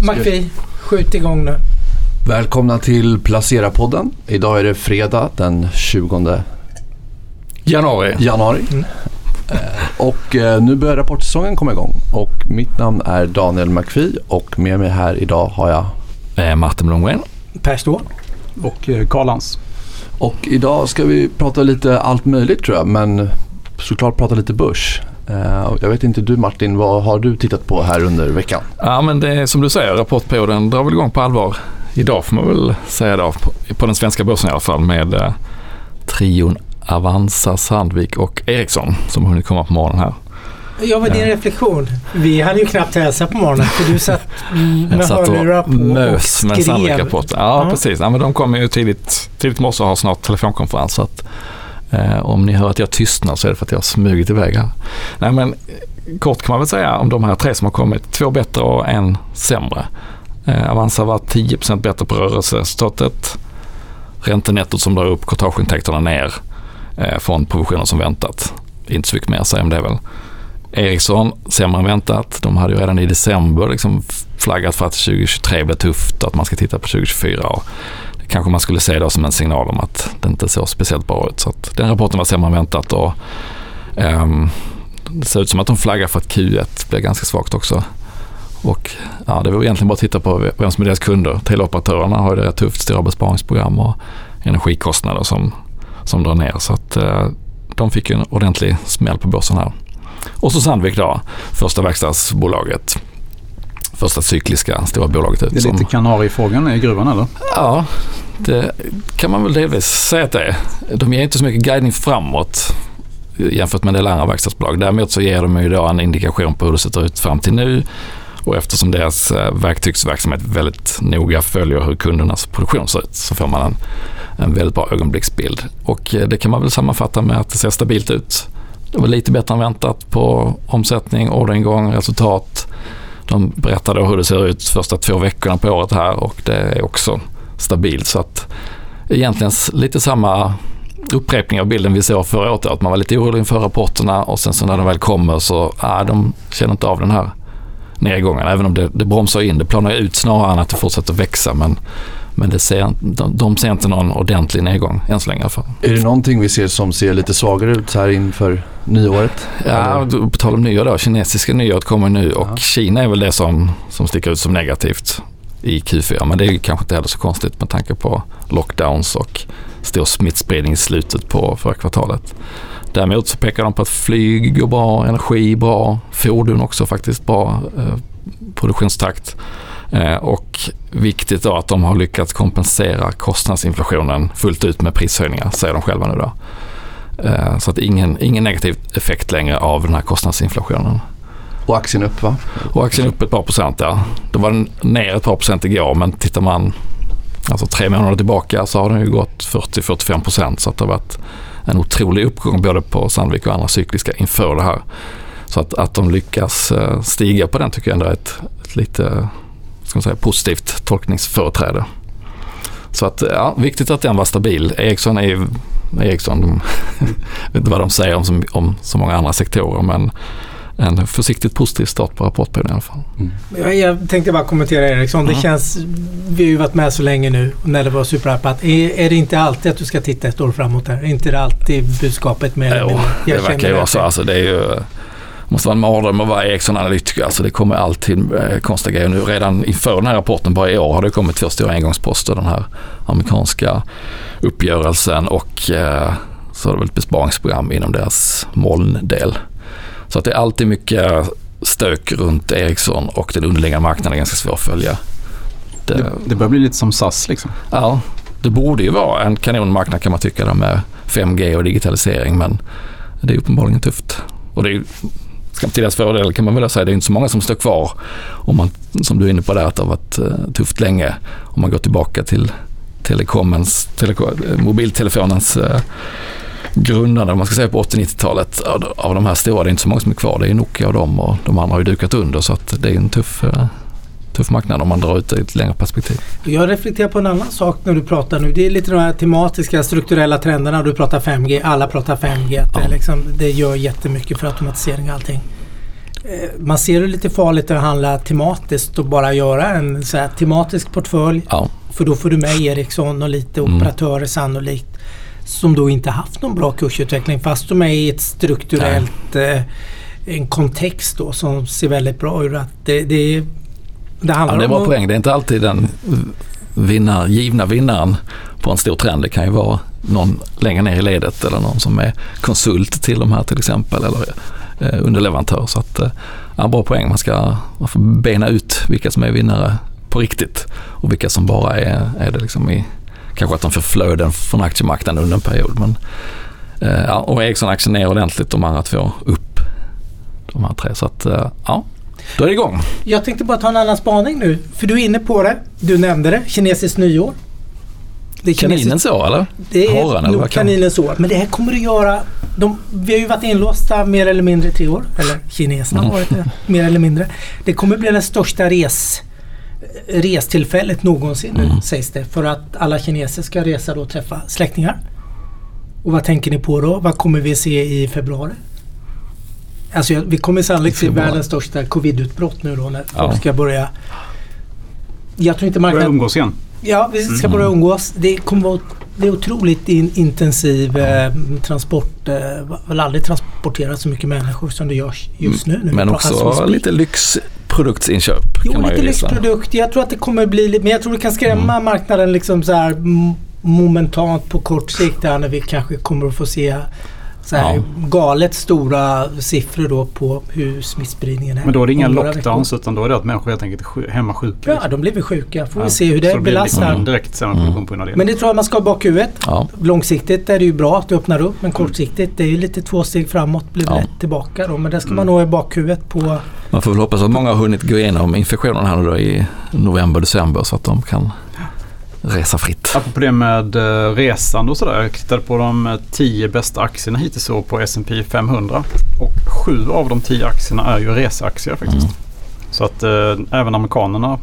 McPhee, skjut igång nu. Välkomna till Placera-podden. Idag är det fredag den 20 Januari. januari. Mm. Eh, Och eh, nu börjar rapportsäsongen komma igång. Och mitt namn är Daniel McPhee och med mig här idag har jag Eh, Martin Blomgren. Per Ståhl. och eh, Karlans. Och idag ska vi prata lite allt möjligt tror jag, men såklart prata lite börs. Eh, och Jag vet inte du Martin, vad har du tittat på här under veckan? Ja men det är som du säger, rapportperioden drar väl igång på allvar idag får man väl säga då. På, den svenska börsen i alla fall med eh, trion Avanza, Sandvik och Ericsson som har hunnit komma på morgonen här. Jag var din Ja. reflektion. Vi hade ju knappt hälsat på morgonen för du satt med satt hörlurar och på och mös med skrev. Sandvik-rapporten. Ja, Ja. precis. Ja, men de kommer ju tidigt, tidigt morse och har snart telefonkonferens. Så att, eh, om ni hör att jag tystnar så är det för att jag har smugit iväg här. Nej, men, kort kan man väl säga om de här tre som har kommit. Två bättre och en sämre. Eh, Avanza var 10% bättre på rörelseresultatet. Räntenettot som drar upp courtageintäkterna ner eh, från provisioner som väntat. Inte så mycket mer att säga om det väl. Ericsson, sämre än väntat. De hade ju redan i december liksom flaggat för att 2023 blir tufft och att man ska titta på 2024. Och kanske man skulle se då som en signal om att det inte såg speciellt bra ut. Så att den rapporten var sämre än väntat. Och, um, det ser ut som att de flaggar för att Q1 blir ganska svagt också. Och ja, det var egentligen bara att titta på vem som är deras kunder. Teleoperatörerna har ju det rätt tufft, stora besparingsprogram och energikostnader som, som drar ner. Så att eh, de fick ju en ordentlig smäll på börsen här. Och så Sandvik då, första verkstadsbolaget. Första cykliska stora bolaget ut. Det är som- lite kanariefågeln i gruvan eller? Ja, det kan man väl delvis säga att det är. De ger inte så mycket guidning framåt jämfört med en del andra verkstadsbolag. Däremot så ger de ju då en indikation på hur det ser ut fram till nu. Och eftersom deras eh, verktygsverksamhet väldigt noga följer hur kundernas produktion ser ut så får man en, en väldigt bra ögonblicksbild. Och eh, det kan man väl sammanfatta med att det ser stabilt ut. Det var lite bättre än väntat på omsättning, orderingång, resultat. De berättar då hur det ser ut första två veckorna på året här och det är också stabilt. Så att egentligen lite samma upprepning av bilden vi såg förra året. Att man var lite orolig inför rapporterna och sen så när de väl kommer så äh, de känner inte av den här nedgången. Även om det, det bromsar in. Det planar ut snarare än att det fortsätter växa. Men, men det ser, de, de ser inte någon ordentlig nedgång än så länge i alla fall. Är det någonting vi ser som ser lite svagare ut här inför nyåret? Ja, Eller? på tal om nyår då. Kinesiska nyåret kommer nu och Ja. Kina är väl det som, som sticker ut som negativt i Q4. Men det är kanske inte heller så konstigt med tanke på lockdowns och stor smittspridning i slutet på förra kvartalet. Däremot så pekar de på att flyg går bra, energi bra, fordon också faktiskt bra eh, produktionstakt. Eh, och viktigt då att de har lyckats kompensera kostnadsinflationen fullt ut med prishöjningar, säger de själva nu då. Eh, Så att ingen, ingen negativ effekt längre av den här kostnadsinflationen. Och aktien upp va? Och aktien upp ett par procent ja. Då var den ner ett par procent igår men tittar man alltså tre månader tillbaka så har den ju gått 40-45 procent så att det har varit en otrolig uppgång både på Sandvik och andra cykliska inför det här. Så att, att de lyckas eh, stiga på den tycker jag ändå är ett, ett lite ska man säga, positivt tolkningsföreträde. Så att ja, viktigt att den var stabil. Ericsson är ju Ericsson, de, jag vet inte vad de säger om så, om så många andra sektorer men en försiktigt positiv start på rapportperioden i alla fall. Jag, jag tänkte bara kommentera Ericsson. Det Ja. känns, vi har ju varit med så länge nu när det var superhypat. Är, är det inte alltid att du ska titta ett år framåt där? Är inte det alltid budskapet med Jo, det Jag verkar känner ju vara att så. det- Alltså, det är ju, måste vara en mardröm att vara Ericsson-analytiker. Alltså, det kommer alltid eh, konstiga grejer. Nu redan inför den här rapporten, bara i år, har det kommit två stora engångsposter. Den här amerikanska uppgörelsen och eh, så har det väl ett besparingsprogram inom deras molndel. Så att det är alltid mycket stök runt Ericsson och den underliggande marknaden är ganska svår att följa. Det, Det, det börjar bli lite som SAS liksom. Ja, det borde ju vara en kanonmarknad kan man tycka med 5G och digitalisering men det är uppenbarligen tufft. Och det är till deras fördel kan man väl säga, det är inte så många som står kvar om man, som du är inne på där, att det har varit eh, tufft länge. Om man går tillbaka till telekomens, teleko, eh, mobiltelefonens eh, grundande, om man ska säga på 80-90-talet, av, de här stora, det är inte så många som är kvar. Det är Nokia och de och de andra har ju dukat under så att det är en tuff, eh, tuff marknad om man drar ut det i ett längre perspektiv. Jag reflekterar på en annan sak när du pratar nu. Det är lite de här tematiska strukturella trenderna. Du pratar 5G, alla pratar 5G. Att det, Ja. liksom, det gör jättemycket för automatisering och allting. eh, man ser det lite farligt att handla tematiskt och bara göra en så här tematisk portfölj. Ja. För då får du med Ericsson och lite Mm. operatörer sannolikt. Som då inte haft någon bra kursutveckling fast de är i ett strukturellt eh, en kontext då som ser väldigt bra ut. Att det, det, det Ja, det är om bra att- poäng. Det är inte alltid den vinnar, givna vinnaren på en stor trend. Det kan ju vara någon längre ner i ledet eller någon som är konsult till de här till exempel eller eh, underleverantör. Så att, eh, ja, bra poäng. Man ska man får bena ut vilka som är vinnare på riktigt och vilka som bara är, är det liksom i kanske att de får flöden från aktiemarknaden under en period. Men, eh, och Ericsson-aktien ner ordentligt, de andra två upp. De här tre. Så att, eh, ja, då är det igång. Jag tänkte bara ta en annan spaning nu. För du är inne på det. Du nämnde det. Kinesiskt nyår. Det är Kaninens år eller? Det är Haren, eller nog kaninens år. Men det här kommer att göra... De, vi har ju varit inlåsta mer eller mindre i tre år. Eller kineserna har varit det mer eller mindre. Det kommer bli det största res, restillfället någonsin nu Mm. sägs det. För att alla kineser ska resa och träffa släktingar. Och vad tänker ni på då? Vad kommer vi se i februari? Alltså vi kommer sannolikt se världens största covid-utbrott nu då när Ja. folk ska börja... Jag tror inte Börja marknaden... umgås igen. Ja, vi ska Mm. börja umgås. Det kommer vara det är otroligt in, intensiv eh, transport. Eh, väl aldrig transporterat så mycket människor som det görs just nu. nu. Men också lite lyxproduktsinköp. Jo, lite lyxprodukt. Jag tror att det kommer bli lite, men jag tror det kan skrämma Mm. marknaden liksom så här momentant på kort sikt där när vi kanske kommer att få se så här Ja. galet stora siffror då på hur smittspridningen är. Men då är det inga lockdowns utan då är det att människor helt enkelt är hemma sjuka. Ja, de blir väl sjuka. Får vi Ja. se hur Så det belastar. liksom direkt sämre Mm. det. Men det tror jag man ska ha i bakhuvudet. Ja. Långsiktigt är det ju bra att det öppnar upp men kortsiktigt det är ju lite två steg framåt blir det Ja. lätt tillbaka då. Men det ska Mm. man nog ha i bakhuvudet på. Man får väl hoppas att många har hunnit gå igenom infektionen här nu då i november, december så att de kan resa fritt. Apropå det med uh, resande och sådär. Jag tittade på de eh, tio bästa aktierna hittills så på S&P 500. Och sju av de tio aktierna är ju reseaktier faktiskt. Mm. Så att eh, även amerikanerna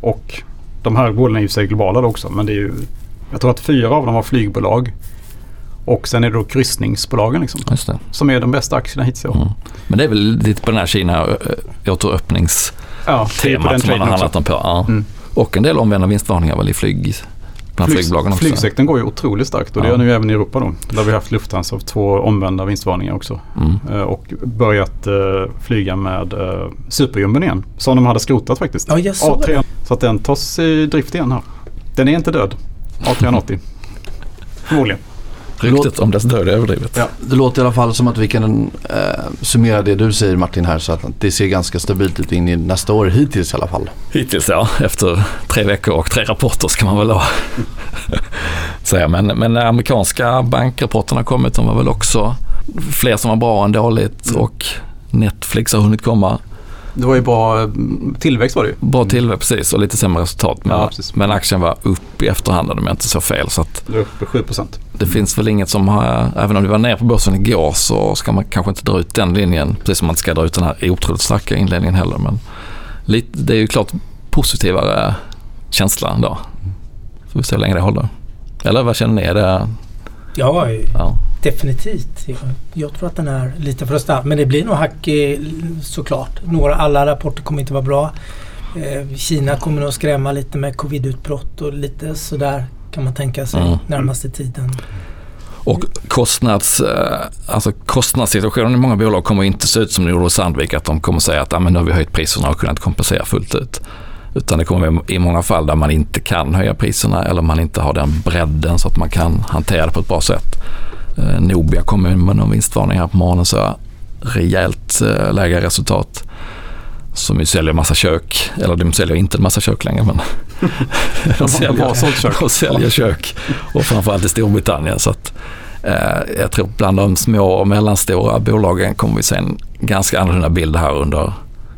och de här bolagen är ju sig globala också. Men det är ju, jag tror att fyra av dem har flygbolag. Och sen är det då kryssningsbolagen liksom. Som är de bästa aktierna hittills i år. Mm. Men det är väl lite på den här Kina återöppningstemat Ja, på den som man har handlat om på. Ja. Mm. Och en del omvända vinstvarningar väl i flyg, bland Flyg, flygbolagen också. flygsektorn går ju otroligt starkt och det Ja. gör den ju även i Europa då. Där har vi haft Lufthansa av två omvända vinstvarningar också. Mm. Eh, och börjat eh, flyga med uh, superjumben igen. Som de hade skrotat faktiskt. Ja, jag såg A3, så att den tas i drift igen här. Den är inte död. A380. Förmodligen. Ryktet om dess död är överdrivet. Ja. Det låter i alla fall som att vi kan eh, summera det du säger Martin här så att det ser ganska stabilt ut in i nästa år hittills i alla fall. Hittills ja, efter tre veckor och tre rapporter ska man väl ha. säga. Men, men när amerikanska bankrapporterna kommit, de var väl också fler som var bra än dåligt Mm. och Netflix har hunnit komma. Det var ju bra eh, tillväxt var det ju. Bra tillväxt precis och lite sämre resultat. Men, Ja, men aktien var upp i efterhand om jag inte så fel. Så att Det var uppe 7 procent. det finns väl inget som har, även om det var ner på börsen igår så ska man kanske inte dra ut den linjen. Precis som man inte ska dra ut den här otroligt starka inledningen heller. Men lite, det är ju klart positivare känsla ändå. Får vi se hur länge det håller. Eller vad känner ni? Är det, Ja, ja. definitivt. Jag, jag tror att den är lite för stark. Men det blir nog hack såklart. Några, alla rapporter kommer inte vara bra. Eh, Kina kommer nog att skrämma lite med covidutbrott och lite sådär kan man tänka sig Mm. närmaste tiden. Och kostnads, eh, alltså kostnadssituationen i många bolag kommer inte se ut som det gjorde hos Sandvik. Att de kommer säga att ah, men nu har vi höjt priserna och kunnat kompensera fullt ut. Utan det kommer i många fall där man inte kan höja priserna eller man inte har den bredden så att man kan hantera det på ett bra sätt. Eh, Nobia kommer med någon vinstvarning här på morgonen så rejält eh, lägre resultat. Som ju säljer massa kök, eller de säljer inte en massa kök längre men de säljer, kök. de säljer kök och framförallt i Storbritannien. Så att, eh, jag tror bland de små och mellanstora bolagen kommer vi se en ganska annorlunda bild här under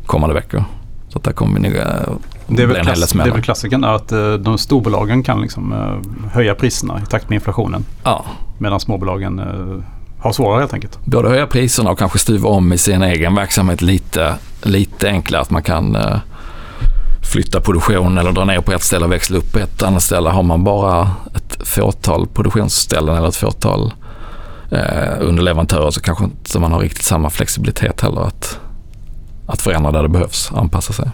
kommande veckor. Så att där kommer vi nog eh, Det är, väl klass, det är väl klassikern att eh, de storbolagen kan liksom eh, höja priserna i takt med inflationen. Ja, Medan småbolagen eh, har svårare helt enkelt. både höja priserna och kanske stuva om i sin egen verksamhet lite, lite enklare. Att man kan flytta produktion eller dra ner på ett ställe och växla upp på ett annat ställe. Har man bara ett fåtal produktionsställen eller ett fåtal eh, underleverantörer så kanske inte man har riktigt samma flexibilitet heller att att förändra där det behövs, anpassa sig.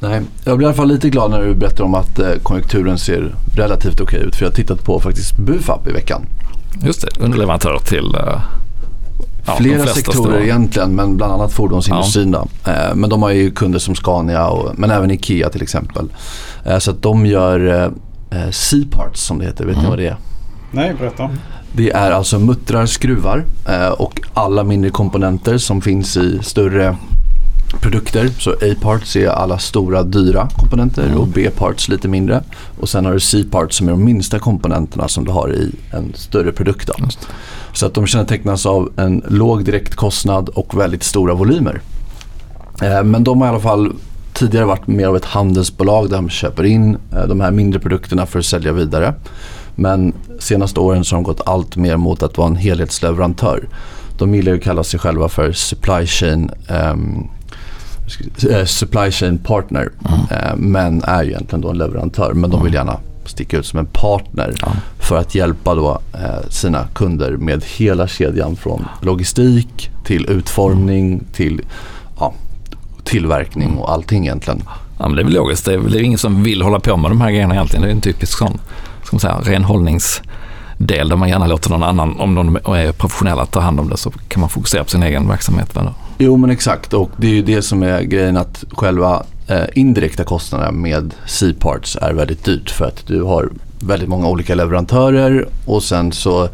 Nej, jag blir i alla fall lite glad när du berättar om att eh, konjunkturen ser relativt okej ut. För jag har tittat på faktiskt Bufab i veckan. Just det, underleverantör till eh, ja, Flera sektorer stora. egentligen men bland annat fordonsindustrin. Då. Eh, men de har ju kunder som Scania och, men även Ikea till exempel. Eh, så att de gör eh, C-parts som det heter. Vet ni Mm. vad det är? Nej, berätta. Det är alltså muttrar, skruvar eh, och alla mindre komponenter som finns i större produkter. Så A-parts är alla stora dyra komponenter Mm. och B-parts lite mindre. Och sen har du C-parts som är de minsta komponenterna som du har i en större produkt. Så att de kännetecknas av en låg direktkostnad och väldigt stora volymer. Eh, Men de har i alla fall tidigare varit mer av ett handelsbolag där de köper in eh, de här mindre produkterna för att sälja vidare. Men senaste åren så har de gått allt mer mot att vara en helhetsleverantör. De gillar ju att kalla sig själva för supply chain, eh, supply chain partner. Eh, men är ju egentligen då en leverantör. Men de vill gärna sticka ut som en partner Ja. för att hjälpa då, eh, sina kunder med hela kedjan från logistik till utformning till ja, tillverkning och allting egentligen. Ja, men det är väl logiskt. Det är väl ingen som vill hålla på med de här grejerna egentligen. Det är en typisk sån ska man säga, renhållningsdel där man gärna låter någon annan, om de är professionella, ta hand om det så kan man fokusera på sin egen verksamhet. Då. Jo men exakt och det är ju det som är grejen att själva eh, indirekta kostnaderna med C-parts är väldigt dyrt för att du har väldigt många olika leverantörer och sen så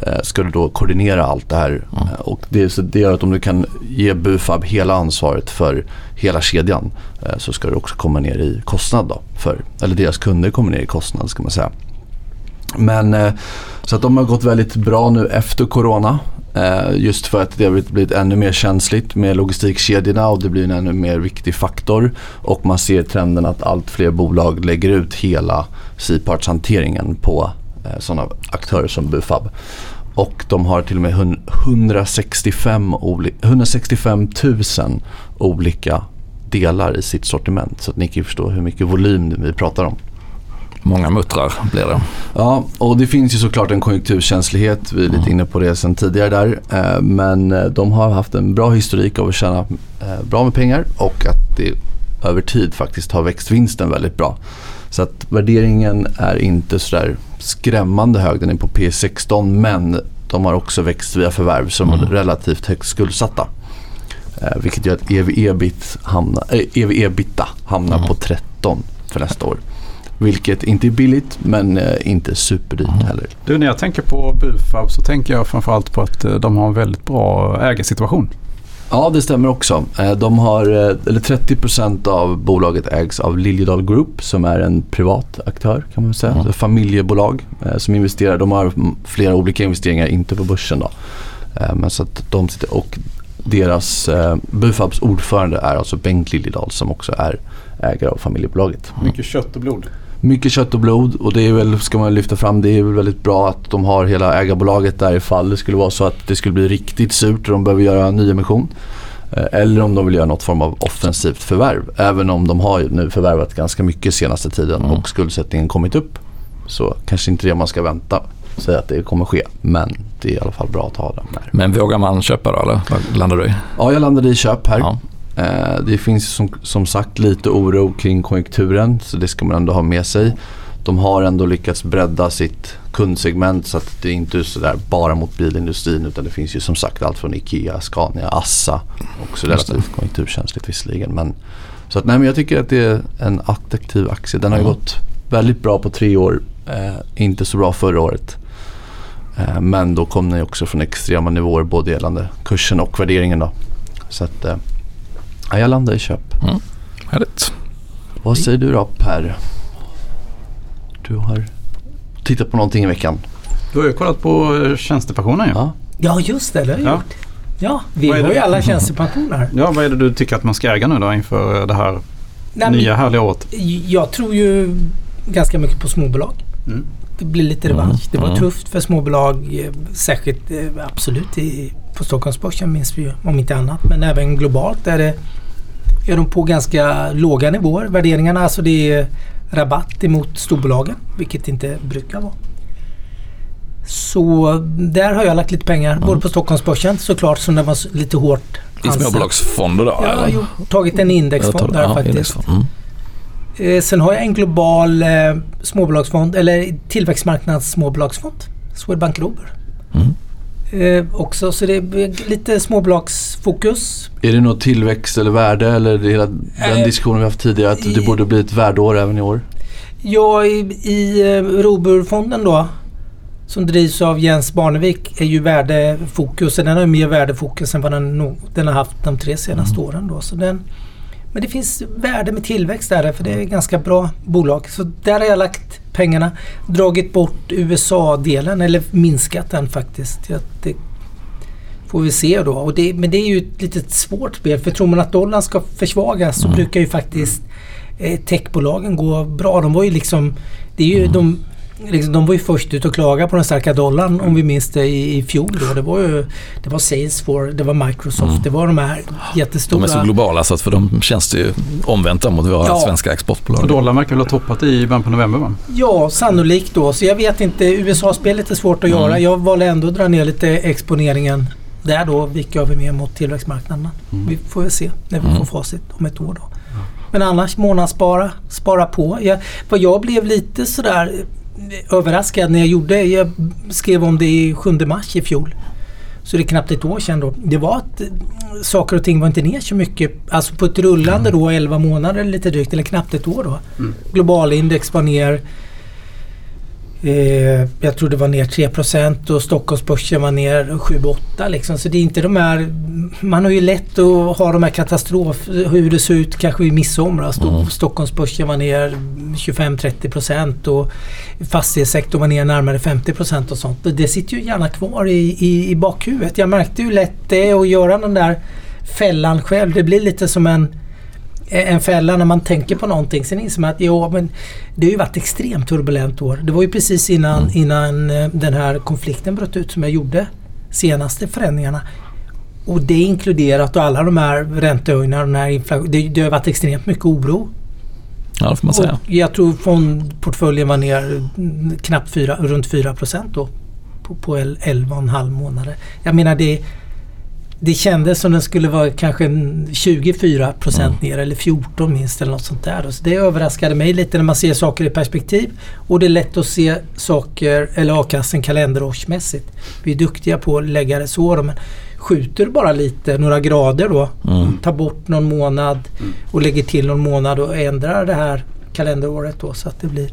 eh, ska du då koordinera allt det här. Mm. Eh, Och det, så det gör att om du kan ge Bufab hela ansvaret för hela kedjan eh, så ska du också komma ner i kostnad då. För, eller deras kunder kommer ner i kostnad ska man säga. Men eh, så att de har gått väldigt bra nu efter corona. Eh, just för att det har blivit- ännu mer känsligt med logistikkedjorna och det blir en ännu mer viktig faktor. Och man ser trenden att allt fler bolag lägger ut hela C-partshanteringen på eh, sådana aktörer som Bufab. Och de har till och med 165, 165 000 olika delar i sitt sortiment. Så att ni kan ju förstå hur mycket volym vi pratar om. Många muttrar blir det. Ja, och det finns ju såklart en konjunkturkänslighet. Vi är lite inne på det sen tidigare där. Eh, Men eh, de har haft en bra historik av att tjäna eh, bra med pengar och att det över tid faktiskt har växt vinsten väldigt bra. Så att värderingen är inte sådär skrämmande hög. Den är på P16 men de har också växt via förvärv som är relativt högt skuldsatta. Eh, vilket gör att EV-EBIT hamnar, eh, EV-EBITA hamnar på 13 för nästa år. Vilket inte är billigt men eh, inte superdyrt heller. Du, när jag tänker på Bufab så tänker jag framförallt på att eh, de har en väldigt bra ägarsituation. Ja, det stämmer också. Eh, De har, eller 30% av bolaget ägs av Liljedahl Group som är en privat aktör kan man säga. Mm. Ett familjebolag som investerar. De har mm, flera olika investeringar, inte på börsen då. Men så att de sitter och deras, eh, Bufabs ordförande är alltså Bengt Liljedahl som också är ägare av familjebolaget. Mycket kött och blod. Mycket kött och blod och det är väl, ska man lyfta fram, det är väl väldigt bra att de har hela ägarbolaget där ifall det skulle vara så att det skulle bli riktigt surt och de behöver göra en nyemission. Eh, Eller om de vill göra något form av offensivt förvärv. Även om de har nu förvärvat ganska mycket senaste tiden Mm. och skuldsättningen kommit upp. Så kanske inte det man ska vänta säga att det kommer ske. Men det är i alla fall bra att ha dem där. Men vågar man köpa då eller vad landar du i? Ja, jag landade i köp här. Ja. Eh, Det finns som, som sagt lite oro kring konjunkturen så det ska man ändå ha med sig. De har ändå lyckats bredda sitt kundsegment så att det är inte så där bara mot bilindustrin utan det finns ju som sagt allt från Ikea, Scania, Assa. Också relativt konjunkturkänsligt visserligen. Men, så att, nej, men jag tycker att det är en attraktiv aktie. Den har ju gått väldigt bra på tre år. Eh, inte så bra förra året. Eh, men då kom den ju också från extrema nivåer både gällande kursen och värderingen. Då. Så att, eh, ja, jag landar i köp. Härligt. Vad säger du då Per? Du har tittat på någonting i veckan. Du har ju kollat på eh, tjänstepensionen ju. Ja. Ja. Just det. Det har jag Ja. gjort. Ja, vi har ju alla tjänstepensioner. ja, vad är det du tycker att man ska äga nu då inför eh, det här Nej, men nya härliga året? Jag tror ju ganska mycket på småbolag. Mm. Det blir lite revansch. Mm, Det var mm. tufft för småbolag. eh, Särskilt absolut i, på Stockholmsbörsen minns vi ju om inte annat. Men även globalt är, det, är de på ganska låga nivåer. Värderingarna alltså det är rabatt emot storbolagen. Vilket inte brukar vara. Så där har jag lagt lite pengar, både på Stockholmsbörsen såklart som den var lite hårt I ansatt. småbolagsfonder då? Jag har tagit en indexfond där Ja, faktiskt. indexfond. Mm. Eh, sen har jag en global eh, småbolagsfond, eller tillväxtmarknads småbolagsfond. Swedbank Robur. Mm. Eh, också, så det är lite småbolagsfokus. Är det något tillväxt eller värde eller det hela den Eh, diskussionen vi haft tidigare att det i- borde bli ett värdeår även i år? Ja, i, i eh, Roburfonden då som drivs av Jens Barnevik är ju värdefokus. Den har ju mer värdefokus än vad den, den har haft de tre senaste åren. Då. Så den, men det finns värde med tillväxt där för det är ganska bra bolag. Så där har jag lagt pengarna. Dragit bort USA-delen eller minskat den faktiskt. Det får vi se då. Och det, men det är ju ett litet svårt spel för tror man att dollarn ska försvagas så brukar ju faktiskt eh, techbolagen gå bra. De var ju liksom... Det är ju, de, liksom, de var ju först ut att klaga på den starka dollarn om vi minns det i, i fjol. Då. Det var ju det var Salesforce, det var Microsoft, det var de här jättestora... De är så globala så att för dem känns det ju omvänt då mot våra Ja. svenska Och exportbolag. dollarn verkar väl ha toppat i början på november va? Ja, sannolikt då. Så jag vet inte. USA-spelet är svårt att Mm. göra. Jag valde ändå att dra ner lite exponeringen där då. Gick över mer mot tillväxtmarknaderna. Vi får väl se när vi Mm. får facit om ett år då. Men annars månadsspara, spara på. Jag, vad jag blev lite sådär överraskad när jag gjorde, jag skrev om det i 7 mars i fjol. Så det är knappt ett år sedan då. Det var att eh, saker och ting var inte ner så mycket. Alltså på ett rullande då 11 månader lite drygt eller knappt ett år då. Mm. Globalindex var ner Eh, jag tror det var ner 3% och Stockholmsbörsen var ner 7-8 liksom. Så det är inte de här... Man har ju lätt att ha de här katastrof... Hur det såg ut kanske i midsommar. Sto- Mm. Stockholmsbörsen var ner 25-30% och fastighetssektorn var ner närmare 50% och sånt. Det- sitter ju gärna kvar i, i, i bakhuvudet. Jag märkte hur lätt det att göra den där fällan själv. Det blir lite som en en fälla när man tänker på någonting. Sen inser man att ja, men det har ju varit extremt turbulent år. Det var ju precis innan, Mm. innan eh, den här konflikten bröt ut som jag gjorde senaste förändringarna. Och det inkluderat och alla de här räntehöjningarna, den här inflation, det, det har varit extremt mycket oro. Ja, det får man säga. Och jag tror fondportföljen var ner mm, knappt fyra, runt 4 då på, på 11,5 månader. Jag menar det det kändes som den skulle vara kanske en 24 procent ner eller 14 minst eller något sånt där. Så det överraskade mig lite när man ser saker i perspektiv. Och det är lätt att se saker eller avkastning kalenderårsmässigt. Vi är duktiga på att lägga det så men skjuter bara lite, några grader då. Mm. Tar bort någon månad och lägger till någon månad och ändrar det här kalenderåret då så att det blir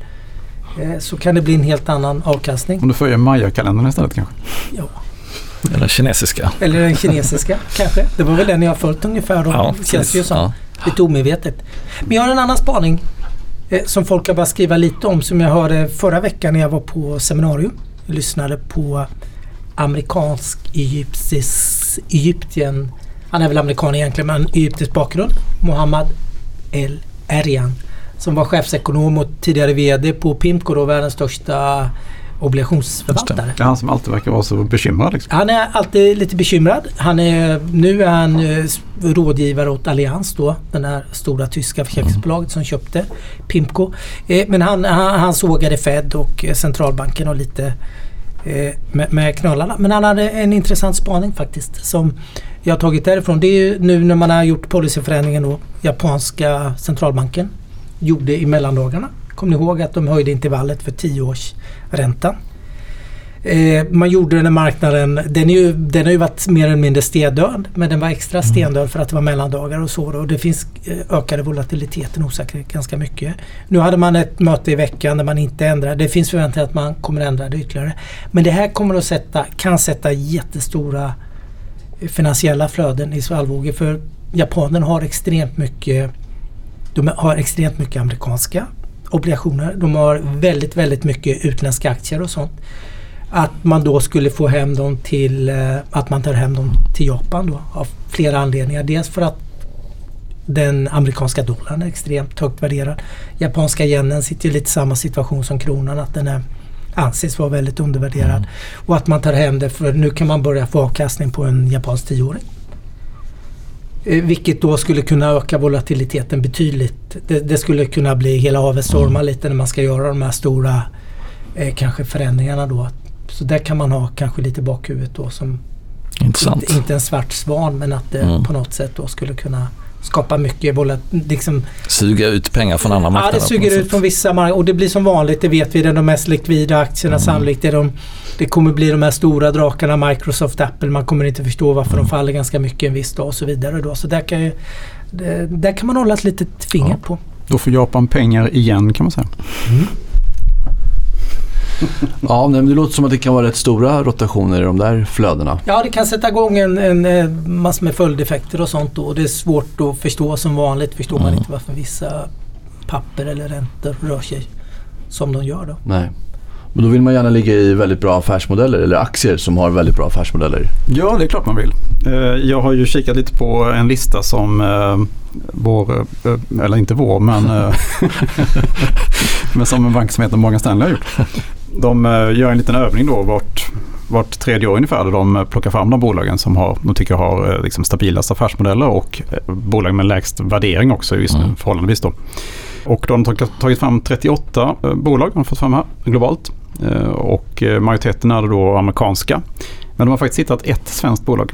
eh, så kan det bli en helt annan avkastning. Om du följer Maya-kalendern istället kanske? Ja. Eller kinesiska. Eller den kinesiska kanske. Det var väl den jag följt ungefär då. Ja, känns det ju som. Ja. Lite omedvetet. Men jag har en annan spaning eh, som folk har börjat skriva lite om som jag hörde förra veckan när jag var på seminarium. Jag lyssnade på amerikansk egyptisk Egyptien. Han är väl amerikan egentligen men egyptisk bakgrund. Mohammad El Erian. Som var chefsekonom och tidigare VD på Pimco då, världens största obligationsförvaltare. Det är han som alltid verkar vara så bekymrad. Liksom. Han är alltid lite bekymrad. Han är, nu är han eh, rådgivare åt Allianz då. Den här stora tyska försäkringsbolaget som köpte Pimco. Eh, men han, han, han sågade Fed och eh, centralbanken och lite eh, med, med knölarna. Men han hade en intressant spaning faktiskt som jag tagit därifrån. Det är ju nu när man har gjort policyförändringen då. Japanska centralbanken gjorde i mellandagarna. Kommer ni ihåg att de höjde intervallet för 10 års räntan? Eh, man gjorde den när marknaden, den, är ju, den har ju varit mer eller mindre stendöd. Men den var extra stendöd för att det var mellandagar och så. då. Och det finns eh, ökade volatiliteten osäkerhet ganska mycket. Nu hade man ett möte i veckan där man inte ändrade. Det finns förväntningar att man kommer ändra det ytterligare. Men det här kommer att sätta, kan sätta jättestora eh, finansiella flöden i svallvågor. För japanerna har extremt mycket de har extremt mycket amerikanska obligationer. De har väldigt, väldigt mycket utländska aktier och sånt. Att man då skulle få hem dem till, eh, att man tar hem dem till Japan då av flera anledningar. Dels för att den amerikanska dollarn är extremt högt värderad. Japanska yenen sitter i lite samma situation som kronan att den är, anses vara väldigt undervärderad. Och att man tar hem det för nu kan man börja få avkastning på en japansk tioåring. Eh, Vilket då skulle kunna öka volatiliteten betydligt. Det, det skulle kunna bli hela havet stormar lite när man ska göra de här stora eh, kanske förändringarna då. Så där kan man ha kanske lite bakhuvudet då som Intressant. inte, inte en svart svan men att det Mm. på något sätt då skulle kunna skapa mycket volat, liksom, Suga ut pengar från andra Ja, marknader. det på suger ut från vissa marknader och det blir som vanligt, det vet vi, det är de mest likvida aktierna Mm. sannolikt. Det, är de, det kommer bli de här stora drakarna, Microsoft, Apple. Man kommer inte förstå varför Mm. de faller ganska mycket en viss dag och så vidare. Då. Så där kan, ju, det, där kan man hålla ett litet finger Ja. på. Då får Japan pengar igen kan man säga. Ja, men det låter som att det kan vara rätt stora rotationer i de där flödena. Ja, det kan sätta igång en, en, eh, massor med följdeffekter och sånt. Och det är svårt att förstå som vanligt. Förstår man Mm. inte varför vissa papper eller räntor rör sig som de gör då. Nej. Men då vill man gärna ligga i väldigt bra affärsmodeller eller aktier som har väldigt bra affärsmodeller. Ja, det är klart man vill. Eh, Jag har ju kikat lite på en lista som eh, vår, eller inte vår, men, men som en bank som heter Morgan Stanley har gjort. De eh, gör en liten övning då vart, vart tredje år ungefär där de eh, plockar fram de bolagen som har, de tycker har eh, liksom stabilast affärsmodeller och bolag med lägst värdering också just nu Mm. förhållandevis då. Och då har de tagit- fram 38 eh, bolag de har fått fram här globalt. Och majoriteten är då amerikanska. Men de har faktiskt hittat ett svenskt bolag.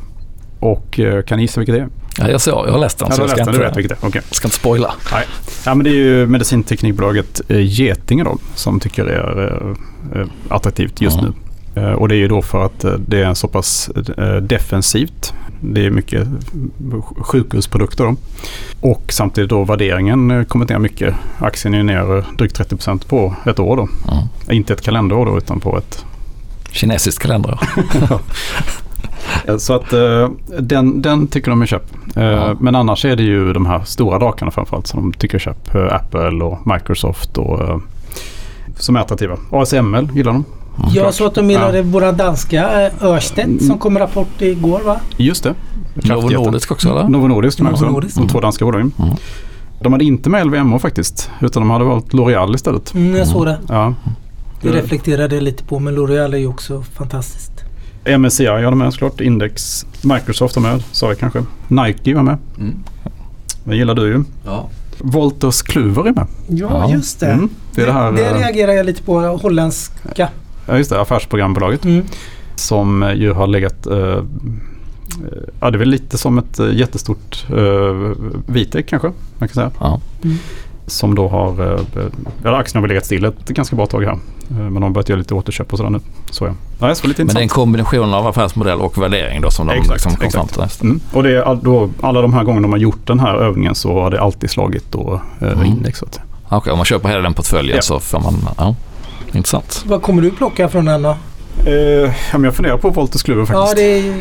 Och kan ni gissa vilket det är? Ja, jag, såg, jag har läst den Ja, så jag ska den, vet inte, vilket det. Okej. ska inte spoila. Ja, men det är ju medicinteknikbolaget Getinge då, som tycker är attraktivt just Mm. nu. Eh, Och det är ju då för att eh, det är så pass eh, defensivt. Det är mycket sj- sjukhusprodukter då. Och samtidigt då värderingen eh, kommit ner mycket. Aktien är ner eh, drygt 30% på ett år då. Mm. Inte ett kalenderår då utan på ett Kinesisk kalender. Eh, Så att eh, den, den tycker de är köp. Eh, Ja. Men annars är det ju de här stora drakarna framförallt som de tycker är köp. Eh, Apple och Microsoft och eh, som är attraktiva. ASML gillar de. Mm. Jag såg att de gillade våra danska eh, Ørsted som kom rapport igår va? Just det. Novo. Nordisk också eller? Novo Nordisk Novo också. Nordisk. De två danska bolagen. Mm. De hade inte med LVMH faktiskt. Utan de hade valt L'Oreal istället. Mm, jag såg det. Ja. Det reflekterade jag lite på men L'Oreal är ju också fantastiskt. MSCI har de med såklart. Index. Microsoft har med. Sa jag kanske. Nike var med. Mm. Det gillar du ju. Ja. Wolters Kluwer är med. Ja, Ja. just det. Mm. Det det här. det eh, reagerar jag lite på. Holländska. Ja, just det. Affärsprogrambolaget. Mm. Som eh, ju har legat... Eh, eh, ja, det är väl lite som ett jättestort eh, Vitek kanske. Man kan säga. Ja. Mm. Som då har... Eh, eller aktien har väl legat still ett ganska bra tag här. Eh, men de har börjat göra lite återköp och sådär nu. Så ja. ja bli lite Men det är en kombination av affärsmodell och värdering då som de Exakt, liksom exakt. till. Mm. Och det är då, alla de här gångerna de har gjort den här övningen så har det alltid slagit då, eh, Mm. index. Så att säga. Okej, om man köper hela den portföljen Ja. så får man... Ja, intressant. Vad kommer du plocka från den då? Eh, jag funderar på Wolters Kluwer faktiskt. Ja, det är, Eh,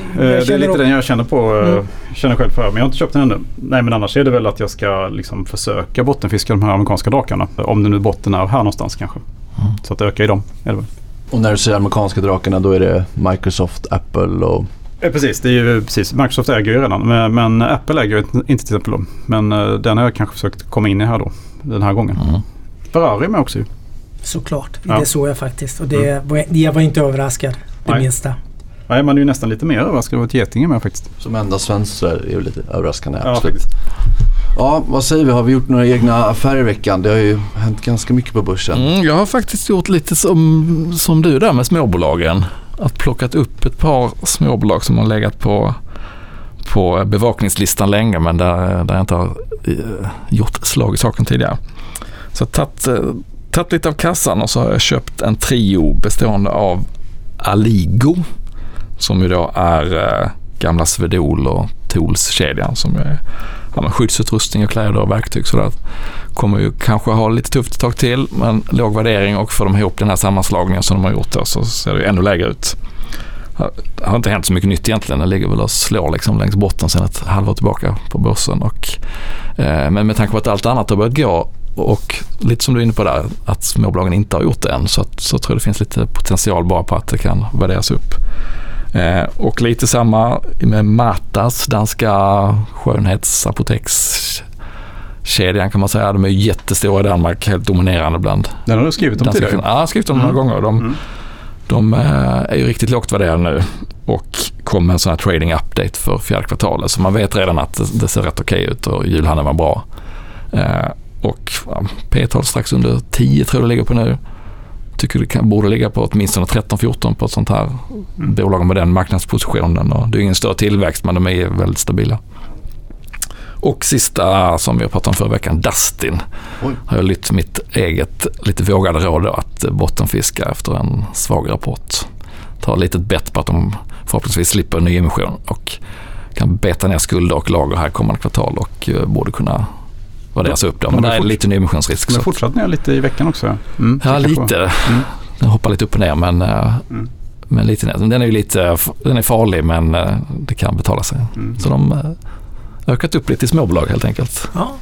det är lite också- den jag känner på. eh, Mm. Känner själv för. Men jag har inte köpt den ännu. Nej men annars är det väl att jag ska liksom försöka bottenfiska de här amerikanska drakarna. Om det nu botten är här någonstans kanske. Mm. Så att öka i dem. Är det väl. Och när du säger amerikanska drakarna då är det Microsoft, Apple och... Eh, precis, det är ju precis. Microsoft äger ju redan. Men, men Apple äger ju inte till exempel dem. Men eh, den har jag kanske försökt komma in i här då. Den här gången. Mm. Ferrari är med också ju. Såklart, Ja. det såg jag faktiskt. Och det var, jag var inte överraskad det Nej. minsta. Nej, man är ju nästan lite mer överraskad över att Getinge med faktiskt. Som enda svensk så är det ju lite överraskande. Ja, absolut. faktiskt. Ja, vad säger vi? Har vi gjort några egna affärer i veckan? Det har ju hänt ganska mycket på börsen. Mm, jag har faktiskt gjort lite som, som du där med småbolagen. Att plockat upp ett par småbolag som har legat på, på bevakningslistan länge men där, där jag inte har eh, gjort slag i saken tidigare. Så jag har tagit, eh, tagit lite av kassan och så har jag köpt en trio bestående av Aligo som ju då är eh, gamla Swedol och Tools-kedjan som är ja, skyddsutrustning och kläder och verktyg. Sådär. Kommer ju kanske ha lite tufft ett tag till men låg värdering och får de ihop den här sammanslagningen som de har gjort då så ser det ju ännu lägre ut. Det har inte hänt så mycket nytt egentligen. Den ligger väl och slår liksom längs botten sedan ett halvår tillbaka på börsen. Och, eh, men med tanke på att allt annat har börjat gå och lite som du är inne på där att småbolagen inte har gjort det än så, att, så tror jag det finns lite potential bara på att det kan värderas upp. Eh, och lite samma med Matas, danska skönhetsapotekskedjan kan man säga. De är jättestora i Danmark, helt dominerande bland Den har du skrivit om tidigare. Ja, jag har skrivit om Mm. några gånger. De, Mm. de eh, är ju riktigt lågt värderade nu och kom med en sån här trading update för fjärde kvartalet. Så man vet redan att det, det ser rätt okej ut och julhandeln var bra. Eh, och ja, P-tal strax under 10 tror jag det ligger på nu. tycker det kan, borde ligga på åtminstone 13-14 på ett sånt här Mm. bolag med den marknadspositionen. Och det är ingen större tillväxt men de är väldigt stabila. Och sista som vi har pratat om förra veckan, Dustin. Oj. Har jag lytt mitt eget lite vågade råd då, att bottenfiska efter en svag rapport. Ta ett litet bett på att de förhoppningsvis slipper en nyemission och kan beta ner skulder och lager här kommande kvartal och eh, borde kunna värderas upp då. Men har det är fort- lite nyemissionsrisk. De så har att- fortsatt ner lite i veckan också. Mm, Ja, lite. Mm. Den hoppar lite upp och ner men, eh, Mm. men lite ner. Den är ju lite den är farlig men eh, det kan betala sig. Mm. Så de eh, ökat upp lite i småbolag helt enkelt. Ja,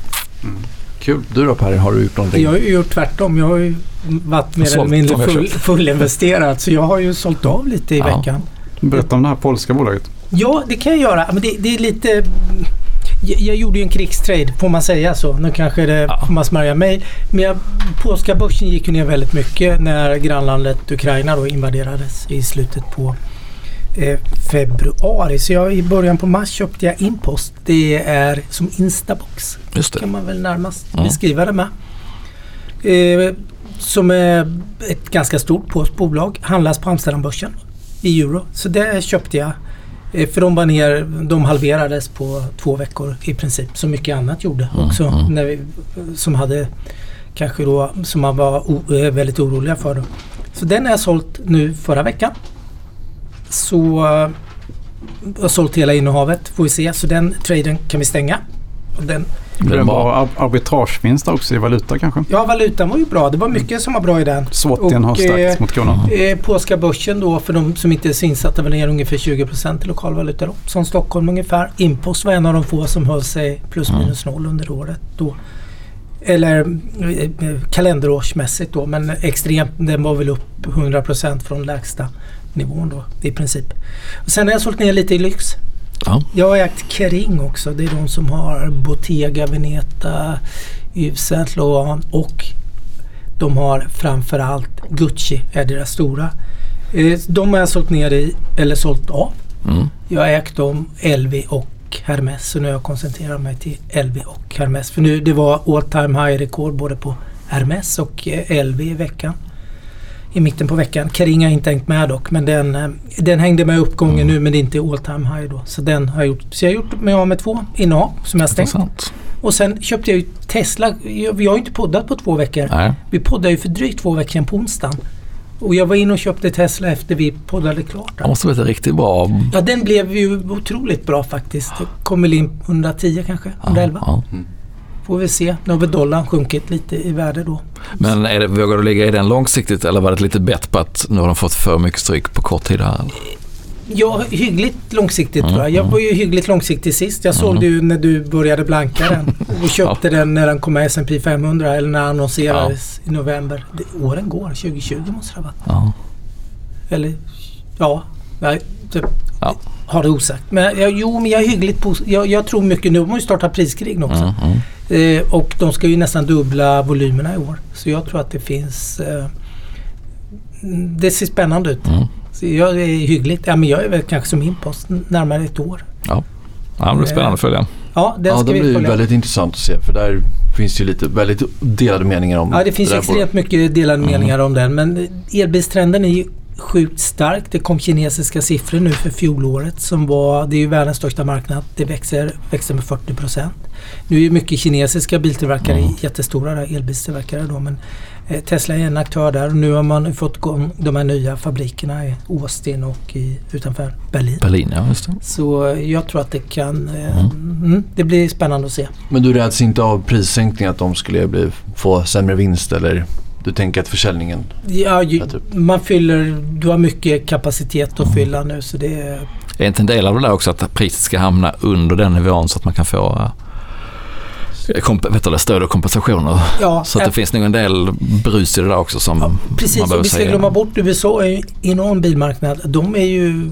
Kul. Du då Per, har du gjort någonting? jag har ju gjort tvärtom. Jag har ju varit mer eller mindre full, fullinvesterad. Så jag har ju sålt av lite i Ja. veckan. Berätta om det här polska bolaget. Ja, det kan jag göra. Men det, det är lite... Jag, jag gjorde ju en krigstrade, får man säga så? Nu kanske det Ja. får man smörja mig. Men jag, polska börsen gick ju ner väldigt mycket när grannlandet Ukraina då invaderades i slutet på eh, februari. Så jag, i början på mars köpte jag Impost. Det är som Instabox Just det. kan man väl närmast Ja. beskriva det med. Eh, som är ett ganska stort polskt bolag. Handlas på Amsterdambörsen i euro. Så det köpte jag. Eh, för de var ner, de halverades på två veckor i princip. Som mycket annat gjorde Mm, också. mm. När vi, som hade kanske då, som man var o, eh, väldigt oroliga för. Då. Så den har jag sålt nu förra veckan. Så eh, jag har sålt hela innehavet får vi se. Så den traden kan vi stänga. Den Var ar- arbitragevinst också i valuta kanske. Ja, valutan var ju bra. Det var mycket som var bra i den. Swatien har stärkts eh, mot kronan. Eh, polska börsen då, för de som inte är så insatta, var ner ungefär 20% i lokalvaluta då. Som Stockholm ungefär. Impost var en av de få som höll sig plus Mm. minus noll under året då. Eller eh, kalenderårsmässigt då, men extremt. Den var väl upp 100% från lägsta nivån då i princip. Och sen har jag sålt ner lite i lyx. Ja. Jag har ägt Kering också. Det är de som har Bottega Veneta, Yves Saint Laurent och de har framförallt Gucci är deras stora. Eh, De har jag sålt ner i, eller sålt av. Mm. Jag har ägt dem LV och Hermes. Så nu har jag koncentrerat mig till LV och Hermes. För nu det var all time high rekord både på Hermes och eh, LV i veckan. I mitten på veckan. Kering har jag inte hängt med dock. Men den, eh, den hängde med uppgången Mm. nu men det är inte all time high då. Så den har jag gjort. Så jag har gjort mig av med två innehav som jag stängt. Intressant. Och sen köpte jag ju Tesla. Vi har ju inte poddat på två veckor. Nej. Vi poddade ju för drygt två veckor sedan på onsdagen. Och jag var inne och köpte Tesla efter vi poddade klart. Det måste ett riktigt bra... Ja, den blev ju otroligt bra faktiskt. Det kom väl in 110 kanske, 111. Ja, Får vi se. Nu har väl dollarn sjunkit lite i värde då. Men är det, vågar du ligga i den långsiktigt eller var det ett litet bett på att nu har de fått för mycket stryk på kort tid här? Ja, hyggligt långsiktigt Mm, tror jag. Jag mm. var ju hyggligt långsiktig sist. Jag sålde ju när du började blanka den. Och köpte den när den kom med S&P 500 eller när den annonserades i november. Det, åren går. 2020 måste det ha varit. Ja. Eller ja, nej, typ, Ja. Har det osagt. Men jag, jo, men jag är hyggligt pos- jag, jag tror mycket nu. De har ju startat priskrig nu också. Mm, mm. Eh, och de ska ju nästan dubbla volymerna i år. Så jag tror att det finns... Eh, mm, det ser spännande ut. Mm. Så jag är hyggligt. Ja, men jag är väl kanske som impost närmare ett år. Ja, det blir spännande att följa. Ja, den Ja, ska det blir följa. väldigt intressant att se för där finns ju lite väldigt delade meningar om Ja, det finns där extremt mycket delade meningar om den. Men elbilstrenden är ju sjukt stark. Det kom kinesiska siffror nu för fjolåret som var, det är ju världens största marknad. Det växer, växer med 40 procent. Nu är ju mycket kinesiska biltillverkare Mm. jättestora där, elbilstillverkare då. Men eh, Tesla är en aktör där och nu har man fått igång de här nya fabrikerna i Austin och i, utanför Berlin. Berlin, ja just det. Så eh, jag tror att det kan... Eh, Mm. mm, det blir spännande att se. Men du räds inte av prissänkning att de skulle bli, få sämre vinst eller du tänker att försäljningen... Ja, ju, typ. man fyller, du har mycket kapacitet att Mm. fylla nu så det är... Är inte en del av det där också att priset ska hamna under den nivån så att man kan få eh, komp- stöd och kompensationer? Ja, Så att det finns nog en del brus i det där också som Ja, man Precis, och behöver vi ska säga. glömma bort USA är ju enorm bilmarknad. De är ju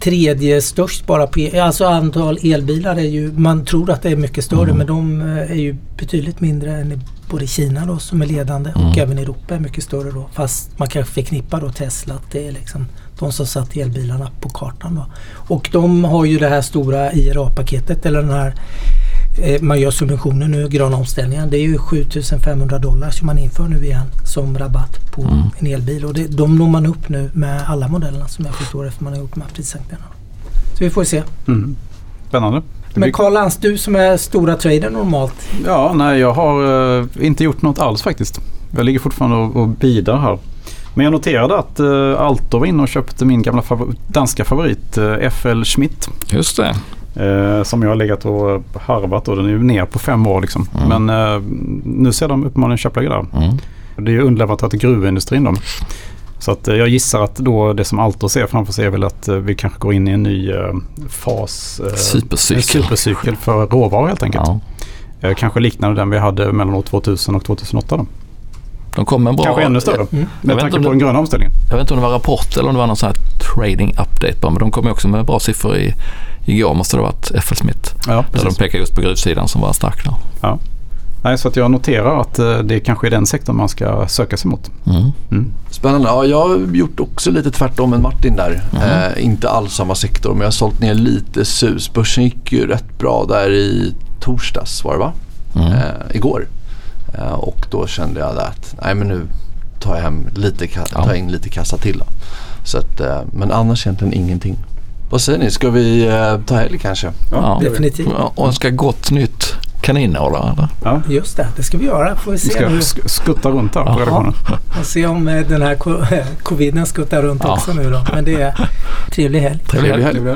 tredje störst bara på el. Alltså antal elbilar är ju, man tror att det är mycket större Mm. men de eh, är ju betydligt mindre än i både Kina då som är ledande och Mm. även Europa är mycket större då. Fast man kanske förknippar då Tesla att det är liksom de som satt elbilarna på kartan då. Och de har ju det här stora IRA-paketet eller den här Eh, man gör subventioner nu, gröna omställningen. Det är ju 7500 dollar som man inför nu igen som rabatt på Mm. en elbil. Och det, de når man upp nu med alla modellerna som jag förstår efter man har gjort de här prissänkningarna. Så vi får se. Mm. Spännande. Men Karl Lantz, du som är stora trader normalt. Ja, nej jag har eh, inte gjort något alls faktiskt. Jag ligger fortfarande och, och bidar här. Men jag noterade att uh, Altor var inne och köpte min gamla favor- danska favorit uh, FL Schmidt. Just det. eh, som jag har legat och harvat och den är ju ner på fem år liksom. Mm. Men eh, nu ser de uppenbarligen köpläge där. Mm. Det är ju underleverantör till gruvindustrin då. Så att eh, jag gissar att då det som Altor ser framför sig är väl att eh, vi kanske går in i en ny eh, fas. Supercykel. Supercykel för råvaror helt enkelt. Ja. Kanske liknande den vi hade mellan år 2000 och 2008. Då. De kom en bra... Kanske ännu större. Mm. Jag Med vet tanke inte på om den gröna omställningen. Jag vet inte om det var rapport eller om det var någon sån här trading update bara. Men de kom också med bra siffror i, igår måste det ha varit FL Smith. Ja, Där de pekar just på gruvsidan som var stark där. Nej, så att jag noterar att eh, det kanske är den sektorn man ska söka sig mot. Mm. Mm. Spännande. Ja, jag har gjort också lite tvärtom än Martin där. Mhm. Eh, inte alls samma sektor men jag har sålt ner lite sus. Börsen gick ju rätt bra där i torsdags var det va? Mm. Eh, igår. Eh, och då kände jag att nej men nu tar jag, hem lite, tar jag in lite kassa till då. Så att, eh, men annars egentligen ingenting. Vad säger ni? Ska vi eh, ta helg kanske? Ja. Definitivt. Ja, Och önska gott nytt kaninår eller? Ja. Just det, det ska vi göra. Får vi Vi se ska nu. sk- skutta runt här på redaktionen. Och se om eh, den här co- coviden skuttar runt Ja. också nu då. Men det är trevlig helg. Trevlig helg. helg.